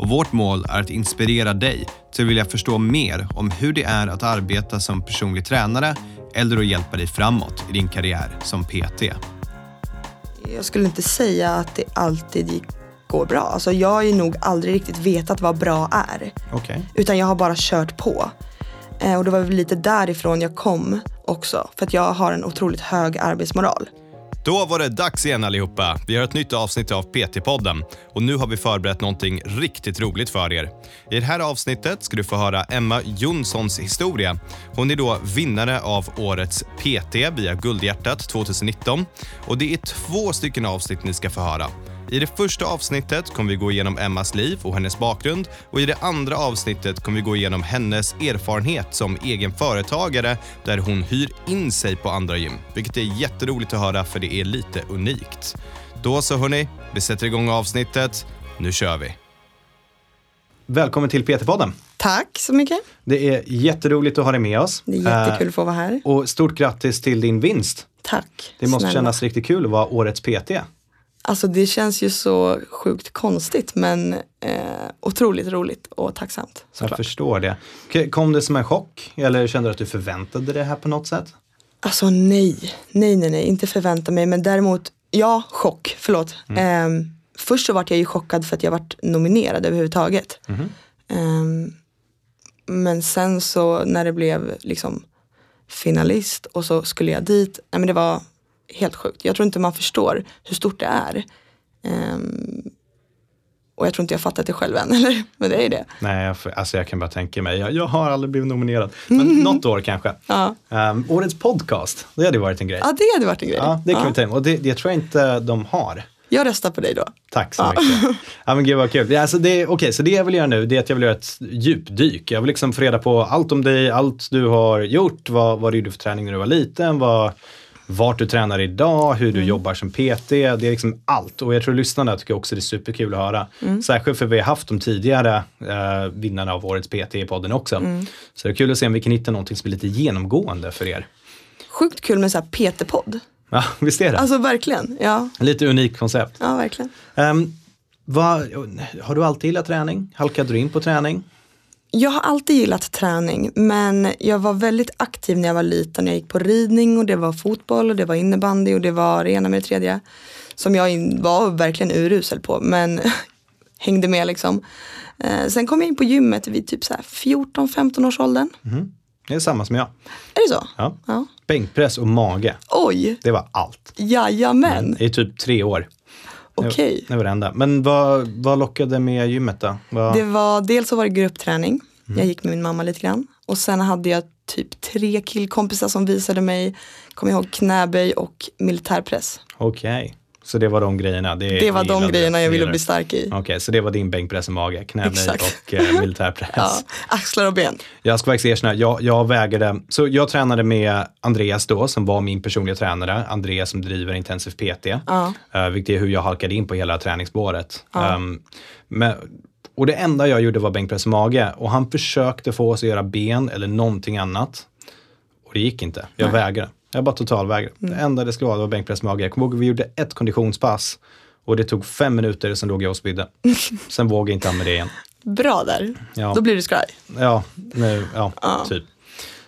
och vårt mål är att inspirera dig till att vilja förstå mer om hur det är att arbeta som personlig tränare eller att hjälpa dig framåt i din karriär som PT. Jag skulle inte säga att det alltid går bra. Alltså jag har ju nog aldrig riktigt vetat vad bra är. Okej. Utan jag har bara kört på. Eh, och det var väl lite därifrån jag kom också. För att jag har en otroligt hög arbetsmoral. Då var det dags igen allihopa. Vi har ett nytt avsnitt av PT-podden och nu har vi förberett någonting riktigt roligt för er. I det här avsnittet ska du få höra Emma Jonssons historia. Hon är då vinnare av årets PT via Guldhjärtat 2019 och det är två stycken avsnitt ni ska få höra. I det första avsnittet kommer vi gå igenom Emmas liv och hennes bakgrund och i det andra avsnittet kommer vi gå igenom hennes erfarenhet som egen företagare där hon hyr in sig på andra gym, vilket är jätteroligt att höra för det är lite unikt. Då så hörni, vi sätter igång avsnittet. Nu kör vi! Välkommen till PT-podden. Tack så mycket. Det är jätteroligt att ha dig med oss. Det är jättekul att få vara här. Och stort grattis till din vinst. Tack. Det måste snälla. kännas riktigt kul att vara årets PT. Alltså det känns ju så sjukt konstigt men eh, otroligt roligt och tacksamt. Jag Såklart. förstår det. Kom det som en chock eller kände du att du förväntade dig det här på något sätt? Alltså nej, nej, nej, nej, inte förvänta mig men däremot, ja, chock, förlåt. Ehm, först så vart jag ju chockad för att jag vart nominerad överhuvudtaget. Ehm, men sen så när det blev liksom finalist och så skulle jag dit, nej, men det var helt sjukt. Jag tror inte man förstår hur stort det är. Ehm, och jag tror inte jag fattat det själv än, eller? Men det är det. Nej, jag, alltså jag kan bara tänka mig. Jag, jag har aldrig blivit nominerad. Men något år kanske. Ja. Um, årets podcast, det hade varit en grej. ja, det hade varit en grej. Ja, det kan Ja. vi tänka Och det, det tror jag inte de har. Jag röstar på dig då. Tack så mycket. Ja men gud vad kul. Ja, Alltså det, Okej, så det jag vill göra nu det är att jag vill göra ett djupdyk. Jag vill liksom få reda på allt om dig, allt du har gjort, vad, vad du gjorde för träning när du var liten, vad, vart du tränar idag, hur du jobbar som PT. Det är liksom allt. Och jag tror lyssnarna tycker också det är superkul att höra. Särskilt för vi har haft de tidigare eh, vinnarna av årets PT i podden också. Så det är kul att se om vi kan hitta någonting som är lite genomgående för er. Sjukt kul med så här PT-podd. Ja, visst är det? Alltså verkligen, ja. Lite unikt koncept. Ja, verkligen. Um, vad, har du alltid gillat träning? Halkade du in på träning? Jag har alltid gillat träning men jag var väldigt aktiv när jag var liten. Jag gick på ridning och det var fotboll och det var innebandy och det var det ena med det tredje. Som jag var verkligen urusel på men hängde med liksom. Eh, sen kom jag in på gymmet vid typ så här 14-15 års åldern. Det är samma som jag. Är det så? Ja. Ja. Bänkpress och mage, Oj, det var allt. jajamän. I typ tre år. Okej. Det var det enda. Men vad, vad lockade med gymmet då? Vad, Det var, dels så var det gruppträning. Mm. Jag gick med min mamma lite grann. Och sen hade jag typ tre killkompisar som visade mig, jag ihåg, knäböj och militärpress. Okej, så det var de grejerna? Det, Det var de grejerna jag ville bli stark i. Okej, så det var din bänkpress och mage, knäböj och eh, militärpress. Ja, axlar och ben. Jag ska faktiskt erkänna, jag, jag vägade, så jag tränade med Andreas då, som var min personliga tränare. Andreas som driver Intensiv PT. Ja. Uh, vilket är hur jag halkade in på hela träningsspåret. Um, men, och det enda jag gjorde var bänkpress och mage. Och han försökte få oss att göra ben eller någonting annat. Och det gick inte. Jag vägrade. Jag bara totalvägrade. Mm. Det enda det skulle vara var bänkpress och mage. Jag kommer ihåg vi gjorde ett konditionspass. Och det tog fem minuter, sen låg jag och spydde. Sen vågade jag inte med det igen. Bra där. Ja. Då blir du skraj. Ja, nu, ja, typ.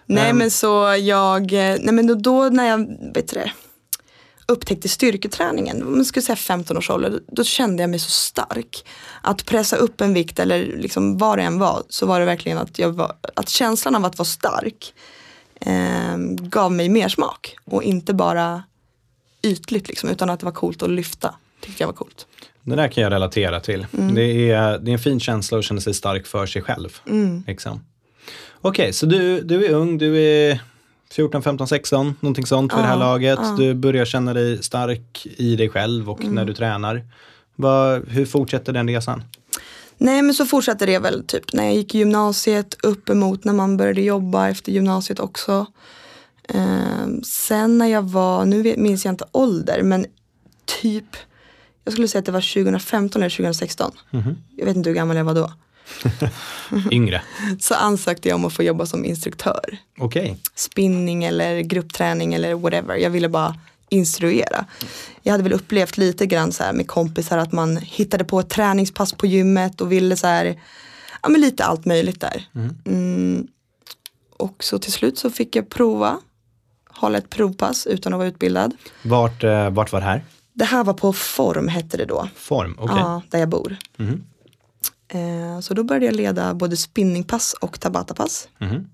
Nej Ehm. men så jag, eh, nej men då, då när jag, vet du det, upptäckte styrketräningen, om man skulle säga 15 års ålder, då kände jag mig så stark. Att pressa upp en vikt eller liksom vad det än var, så var det verkligen att, jag var, att känslan av att vara stark eh, gav mig mer smak. Och inte bara ytligt liksom, utan att det var coolt att lyfta. Tyckte jag var coolt. Det där kan jag relatera till. Mm. Det, är, det är en fin känsla att känna sig stark för sig själv. Mm. Liksom. Okej, så du, du är ung, du är 14, 15, 16, någonting sånt för det här laget. ja. Du börjar känna dig stark i dig själv och Mm. när du tränar. Vad- hur fortsätter den resan? Nej men så fortsatte det väl typ när jag gick i gymnasiet uppemot när man började jobba efter gymnasiet också. Ehm, sen när jag var, nu minns jag inte ålder men typ jag skulle säga att det var 2015 eller 2016. Jag vet inte hur gammal jag var då. Yngre. Så ansökte jag om att få jobba som instruktör. Okej. Spinning eller gruppträning eller whatever. Jag ville bara instruera. Jag hade väl upplevt lite grann så här med kompisar att man hittade på ett träningspass på gymmet och ville så här, ja men lite allt möjligt där. Mm. Och så till slut så fick jag prova, hålla ett provpass utan att vara utbildad. Vart, eh, vart var det här? Det här var på Form hette det då. Form, okej. Ja, där jag bor. Mhm. Eh, så då började jag leda både spinningpass och tabatapass. Mhm.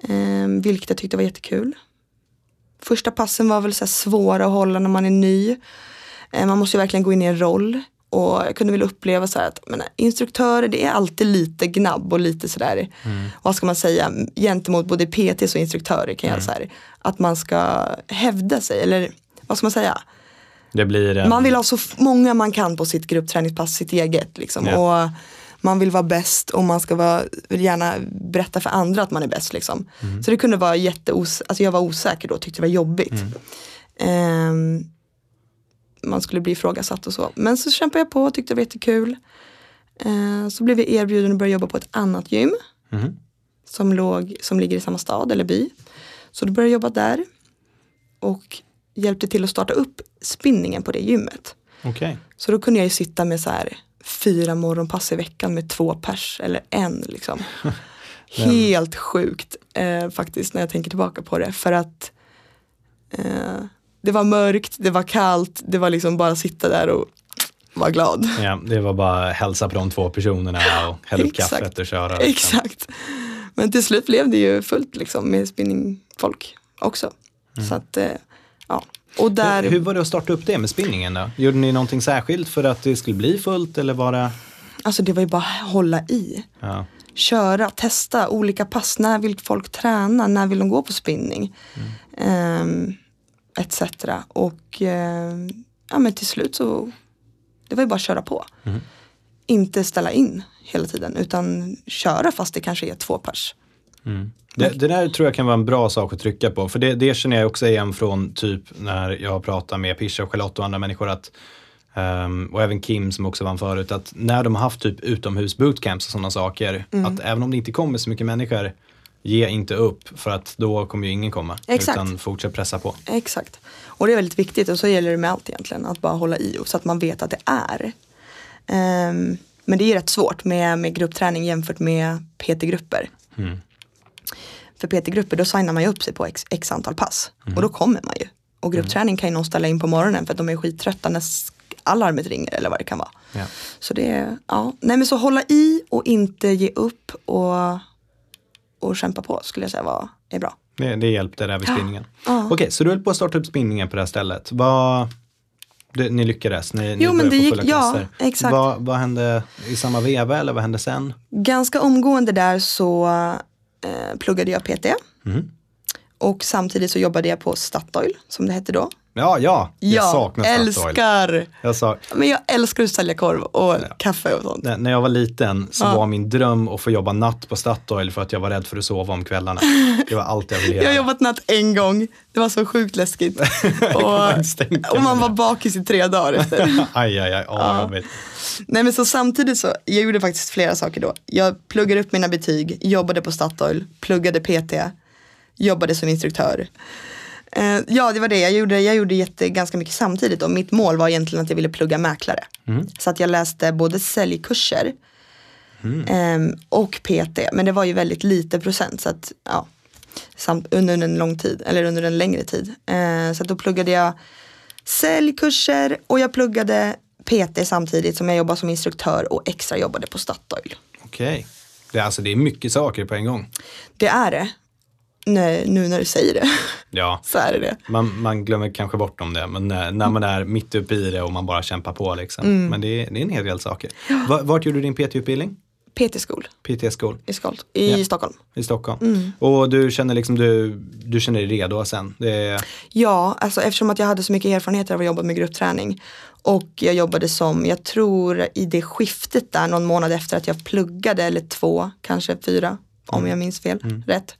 Eh, vilket jag tyckte var jättekul. Första passen var väl så svåra att hålla när man är ny. Eh, man måste ju verkligen gå in i en roll. Och jag kunde väl uppleva så här att men, instruktörer det är alltid lite gnabb och lite sådär, vad ska man säga, gentemot både PTs och instruktörer kan jag säga. Att man ska hävda sig eller vad ska man säga? En... Man vill ha så många man kan på sitt gruppträningspass, sitt eget. Liksom. Ja. Och man vill vara bäst och man ska vara, vill gärna berätta för andra att man är bäst. Liksom. Så det kunde vara jätteos, alltså jag var osäker då, tyckte det var jobbigt. Ehm, man skulle bli ifrågasatt och så. Men så kämpade jag på och tyckte det var jättekul. Ehm, så blev jag erbjuden att börja jobba på ett annat gym. Mhm. Som, låg, som ligger i samma stad eller by. Så då började jag jobba där. Och hjälpte till att starta upp spinningen på det gymmet. Okej. Så då kunde jag ju sitta med så här fyra morgonpass i veckan med två pers eller en liksom. Helt sjukt eh, faktiskt när jag tänker tillbaka på det. För att eh, det var mörkt, det var kallt, det var liksom bara sitta där och vara glad. Ja, det var bara hälsa på de två personerna och hälla upp kaffet och köra. liksom. Exakt. Men till slut blev det ju fullt liksom med spinningfolk också. Så att, eh, ja. Och där, Hur, hur var det att starta upp det med spinningen då? Gjorde ni någonting särskilt för att det skulle bli fullt eller var det? alltså det var ju bara att hålla i. Ja. köra, testa olika pass. När vill folk träna? När vill de gå på spinning? Ehm, etc. Och ehm, ja, men till slut så det var ju bara att köra på. Inte ställa in hela tiden utan köra fast det kanske är två pers. Det, det där tror jag kan vara en bra sak att trycka på. För det, det känner jag också igen från typ när jag pratar med Pisha och Charlotte och andra människor. Att, ehm, och även Kim som också vann förut. Att när de har haft typ utomhus bootcamps och sådana saker. Att även om det inte kommer så mycket människor. Ge inte upp för att då kommer ju ingen komma. Exakt. Utan fortsätt pressa på. Exakt. Och det är väldigt viktigt och så gäller det med allt egentligen. Att bara hålla i och så att man vet att det är. Ehm, men det är rätt svårt med, med gruppträning jämfört med PT-grupper. För PT-grupper då signar man ju upp sig på x, x antal pass. Och då kommer man ju. Och gruppträning kan ju någon ställa in på morgonen för att de är skittrötta när alarmet ringer eller vad det kan vara. Ja. Så det ja. Nej men så hålla i och inte ge upp och, och kämpa på skulle jag säga var, är bra. Det, det hjälpte där vid spinningen. Ja. Okej, så du höll på att starta upp spinningen på det här stället. Vad, det, ni lyckades? Ni, ni Jo, men började det gick- fulla ja, klasser. exakt. Vad, vad hände i samma veva eller vad hände sen? Ganska omgående där så eh, pluggade jag PT. Mm. Och samtidigt så jobbade jag på Statoil som det hette då. Ja, ja, jag jag saknar Statoil. älskar, Jag sa, men jag älskar att sälja korv och kaffe och sånt. när, när jag var liten så Ja. var min dröm att få jobba natt på Statoil för att jag var rädd för att sova om kvällarna. Det var allt jag ville Jag göra. har jobbat natt en gång, det var så sjukt läskigt. och, och man var bakis i tre dagar efter. Aj, aj, aj, åh, jobbigt. Nej men så samtidigt så, jag gjorde faktiskt flera saker då. Jag pluggade upp mina betyg, jobbade på Statoil, pluggade PT, jobbade som instruktör. Eh, ja det var det, jag gjorde, jag gjorde jätte, ganska mycket samtidigt och mitt mål var egentligen att jag ville plugga mäklare. Så att jag läste både säljkurser ehm, och PT, men det var ju väldigt lite procent så att ja, samt, under en lång tid, eller under en längre tid. Eh, så att då pluggade jag säljkurser och jag pluggade PT samtidigt som jag jobbade som instruktör och extra jobbade på Statoil. Okej. Det, är alltså, det är mycket saker på en gång. Det är det. Nej, nu när du säger det Ja, så är det man, man glömmer kanske bort om det, men när, när man är mitt uppe i det och man bara kämpar på liksom. Mm. Men det är, det är en hel del saker. Va- Vart gjorde du din PT-utbildning? PT-skol PT-skol i, Skol- i Ja. Stockholm. i Stockholm. Mm. Och du känner liksom, du, du känner dig redo sen? Det Ja, alltså eftersom att jag hade så mycket erfarenheter av att jobba med gruppträning Och jag jobbade som, jag tror i det skiftet där någon månad efter att jag pluggade, eller två, kanske fyra, om jag minns fel, rätt.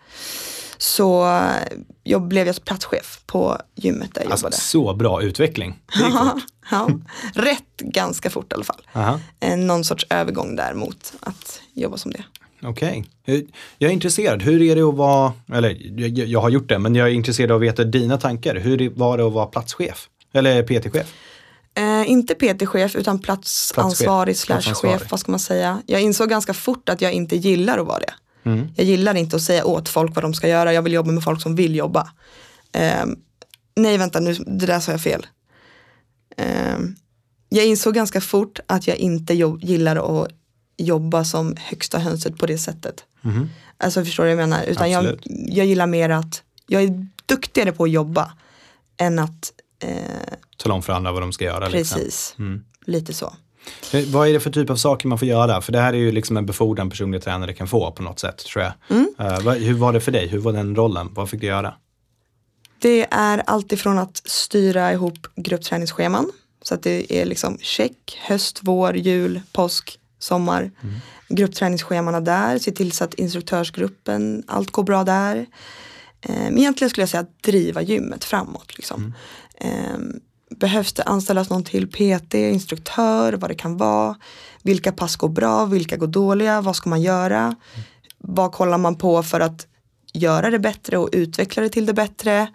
Så eh, jag blev jag platschef på gymmet där jag Alltså jobbade. så bra utveckling. Ja, rätt ganska fort i alla fall. Aha. Eh, Någon sorts övergång där mot att jobba som det. Okej. Hur- Jag är intresserad, hur är det att vara, eller jag, jag har gjort det, men jag är intresserad av att veta dina tankar. Hur var det att vara platschef? Eller PT-chef? Eh, inte PT-chef utan platsansvarig slash Platsansvarig. chef, vad ska man säga. Jag insåg ganska fort att jag inte gillar att vara det. Mm. Jag gillar inte att säga åt folk vad de ska göra, jag vill jobba med folk som vill jobba. Eh, nej vänta nu, det där sa jag fel. Eh, jag insåg ganska fort att jag inte jobb, gillar att jobba som högsta hönset på det sättet. Mhm. Alltså förstår du vad jag menar? Utan jag, Absolut. jag gillar mer att, jag är duktigare på att jobba än att, eh, Tala om för andra vad de ska göra. Liksom. precis, Mm. lite så. Eh, Vad är det för typ av saker man får göra? För det här är ju liksom en befordran personlig tränare kan få på något sätt tror jag. Mm. Vad- hur var det för dig? Hur var den rollen? Vad fick du göra? Det är alltifrån att styra ihop gruppträningsscheman. Så att det är liksom check, höst, vår, jul, påsk, sommar. Gruppträningsschemana där, se till så att instruktörsgruppen, allt går bra där. Ehm, egentligen skulle jag säga att driva gymmet framåt. Liksom. Ehm, behövs det anställas någon till PT, instruktör, vad det kan vara. Vilka pass går bra, vilka går dåliga, vad ska man göra? Vad kollar man på för att göra det bättre och utveckla det till det bättre.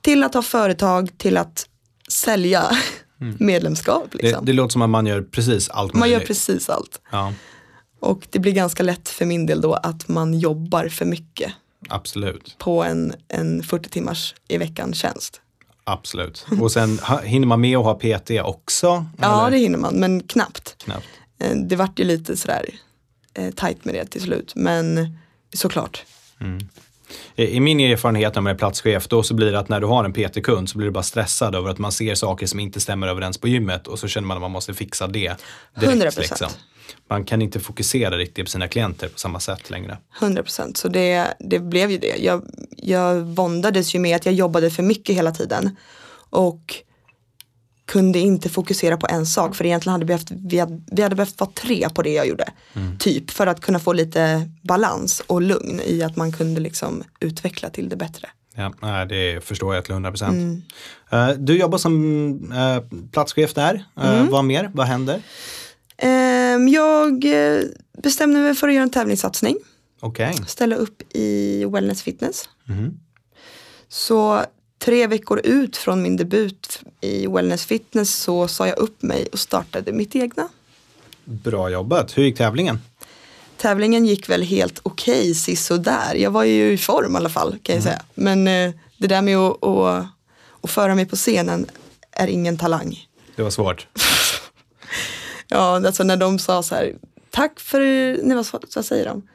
Till att ha företag, till att sälja medlemskap. Det, Liksom. det låter som att man gör precis allt man gör precis allt. Ja, Och det blir ganska lätt för min del då att man jobbar för mycket absolut. på en, en 40 timmars i veckan tjänst. Absolut. Och sen hinner man med att ha PT också? Ja, eller? det hinner man, men knappt. Knappt. Eh, Det vart ju lite sådär eh, tajt med det till slut, men såklart. I i min erfarenhet när man är platschef, då så blir det att när du har en PT-kund så blir du bara stressad över att man ser saker som inte stämmer överens på gymmet och så känner man att man måste fixa det direkt. 100%. Liksom. Man kan inte fokusera riktigt på sina klienter på samma sätt längre. 100 procent, så det, det blev ju det. Jag, jag våndades ju med att jag jobbade för mycket hela tiden. Och kunde inte fokusera på en sak för egentligen hade vi, behövt, vi, hade, vi hade behövt vara tre på det jag gjorde. Typ för att kunna få lite balans och lugn i att man kunde liksom utveckla till det bättre. Ja, det förstår jag till 100 procent. Eh, Du jobbar som eh, platschef där. Eh, Vad mer? Vad händer? Ehm, jag eh, bestämde mig för att göra en tävlingssatsning. Okej. ställa upp i Wellness Fitness. Mhm. Så tre veckor ut från min debut i Wellness Fitness så sa jag upp mig och startade mitt egna. Bra jobbat. Hur gick tävlingen? Tävlingen gick väl helt okej okay, där. Jag var ju i form i alla fall kan jag säga. Men eh, det där med att, att, att föra mig på scenen är ingen talang. Det var svårt. Ja, alltså när de sa så här, tack för, nej vad, vad säger de?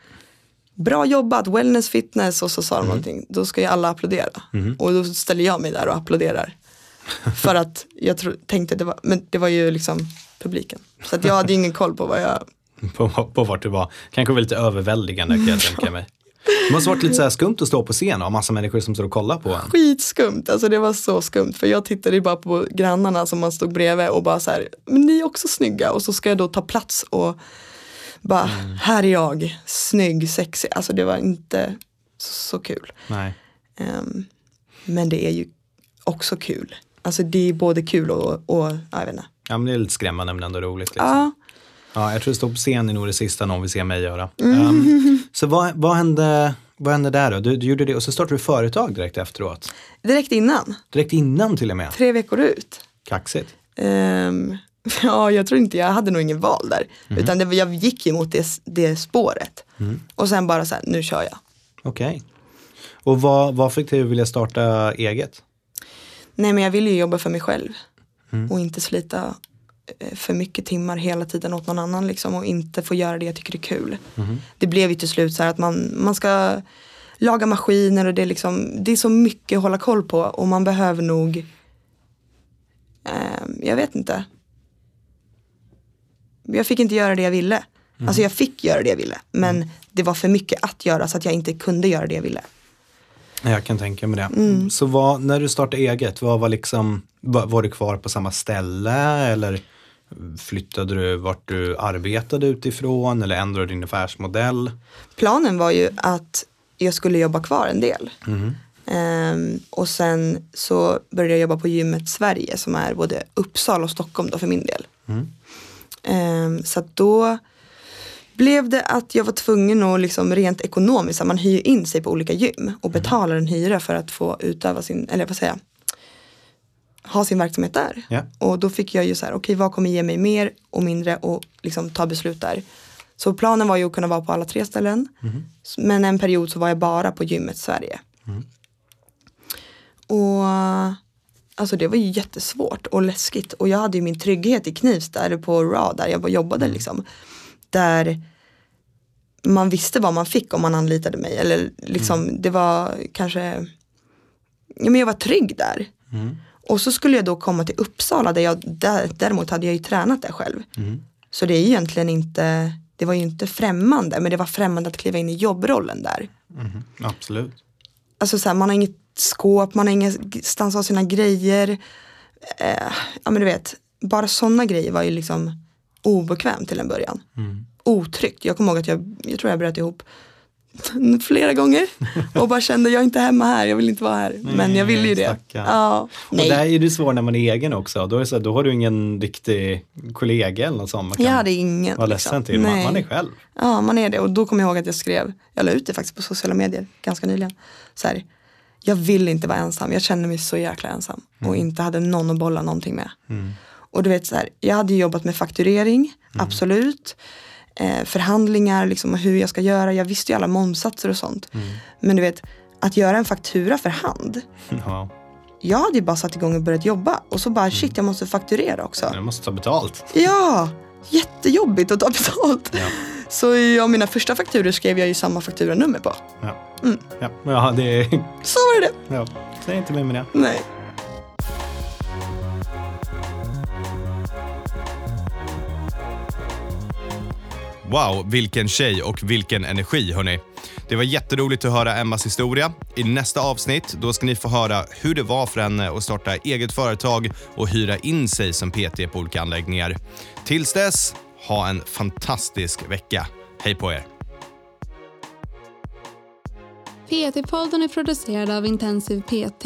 Bra jobbat, wellness fitness och så sa de någonting. Då ska ju alla applådera. Och då ställer jag mig där och applåderar. för att jag tro, tänkte det var, men det var ju liksom publiken. Så att jag hade ingen koll på vad jag, På, på vart du var. Kanske var lite överväldigande kan jag tänka mig. Det måste varit lite så här skumt att stå på scen och ha massa människor som står och kollar på en. skitskumt. Alltså det var så skumt. För jag tittade ju bara på grannarna som man stod bredvid och bara så här, men ni är också snygga. Och så ska jag då ta plats och bara, här är jag, snygg, sexig. Alltså det var inte så, så kul. Nej. Ehm, men det är ju också kul. Alltså det är både kul och, och ja, jag vet inte. Ja, men det är lite skrämmande men ändå roligt. Liksom. Ja, Ja, jag tror att stå på scen är nog det sista någon vill se mig göra. Ehm, så vad, vad, hände, vad hände där då? Du, du gjorde det och så startade du företag direkt efteråt. direkt innan, Direkt innan till och med. tre veckor ut. Kaxigt. Ehm, ja, jag tror inte, jag hade nog ingen val där. Utan det, jag gick ju mot det, det spåret. Och sen bara så här, nu kör jag. Okej. Och vad, vad fick dig att vilja starta eget? Nej men jag ville ju jobba för mig själv. Och inte slita för mycket timmar hela tiden åt någon annan liksom. Och inte få göra det jag tycker är kul. Det blev ju till slut så här att man, man ska laga maskiner och det är liksom, det är så mycket att hålla koll på. Och man behöver nog, eh, jag vet inte. Jag fick inte göra det jag ville. Alltså jag fick göra det jag ville. Men det var för mycket att göra så att jag inte kunde göra det jag ville. Jag kan tänka mig det. Mm. Så vad, när du startade eget, vad var, liksom, var, var du kvar på samma ställe eller flyttade du vart du arbetade utifrån eller ändrade din affärsmodell? Planen var ju att jag skulle jobba kvar en del. Mm. Um, och sen så började jag jobba på gymmet Sverige som är både Uppsala och Stockholm då för min del. Mm. Um, så att då blev det att jag var tvungen att liksom rent ekonomiskt, man hyr in sig på olika gym och mm. betalar en hyra för att få utöva sin, eller vad säger ha sin verksamhet där. Yeah. Och då fick jag ju så här, okej okay, vad kommer ge mig mer och mindre och liksom ta beslut där. Så planen var ju att kunna vara på alla tre ställen. Mm. Men en period så var jag bara på gymmet Sverige. Mm. Och alltså det var ju jättesvårt och läskigt. Och jag hade ju min trygghet i Knivsta, på RA där jag jobbade mm. liksom. Där man visste vad man fick om man anlitade mig. Eller liksom mm. det var kanske, ja men jag var trygg där. Och så skulle jag då komma till Uppsala där jag, där, däremot hade jag ju tränat där själv. Mm. Så det är egentligen inte, det var ju inte främmande men det var främmande att kliva in i jobbrollen där. Mm. Absolut. Alltså så här, man har inget skåp, man har ingenstans att ha sina grejer. Eh, ja men du vet, bara sådana grejer var ju liksom obekvämt till en början. Mm. Otryggt. Jag kommer ihåg att jag, jag tror jag bröt ihop flera gånger och bara kände jag är inte hemma här, jag vill inte vara här. Nej, Men jag vill ju det. Ja, och där är det svårt när man är egen också. Då, är så, då har du ingen riktig kollega eller något sånt. Man kan jag hade ingen. Vara ledsen liksom. till. Man, man, är själv. Ja, man är det. Och då kommer jag ihåg att jag skrev, jag la ut det faktiskt på sociala medier ganska nyligen. Så här, jag vill inte vara ensam, jag känner mig så jäkla ensam. Mm. Och inte hade någon att bolla någonting med. Mm. Och du vet så här, jag hade jobbat med fakturering, mm. absolut eh, förhandlingar, liksom, hur jag ska göra. Jag visste ju alla momsatser och sånt. Mm. Men du vet, att göra en faktura för hand. Ja. Jag hade ju bara satt igång och börjat jobba och så bara shit jag måste fakturera också. Jag måste ta betalt. Ja, jättejobbigt att ta betalt. Ja. Så ja, mina första fakturor skrev jag ju samma fakturanummer på. Ja. Mm. Ja. ja, det Så var det. Ja, säg inte mer med det. Nej. Wow, vilken tjej och vilken energi hörni. Det var jätteroligt att höra Emmas historia. I nästa avsnitt då ska ni få höra hur det var för henne att starta eget företag och hyra in sig som PT på olika anläggningar. Tills dess, ha en fantastisk vecka. Hej på er! PT-podden är producerad av Intensiv PT.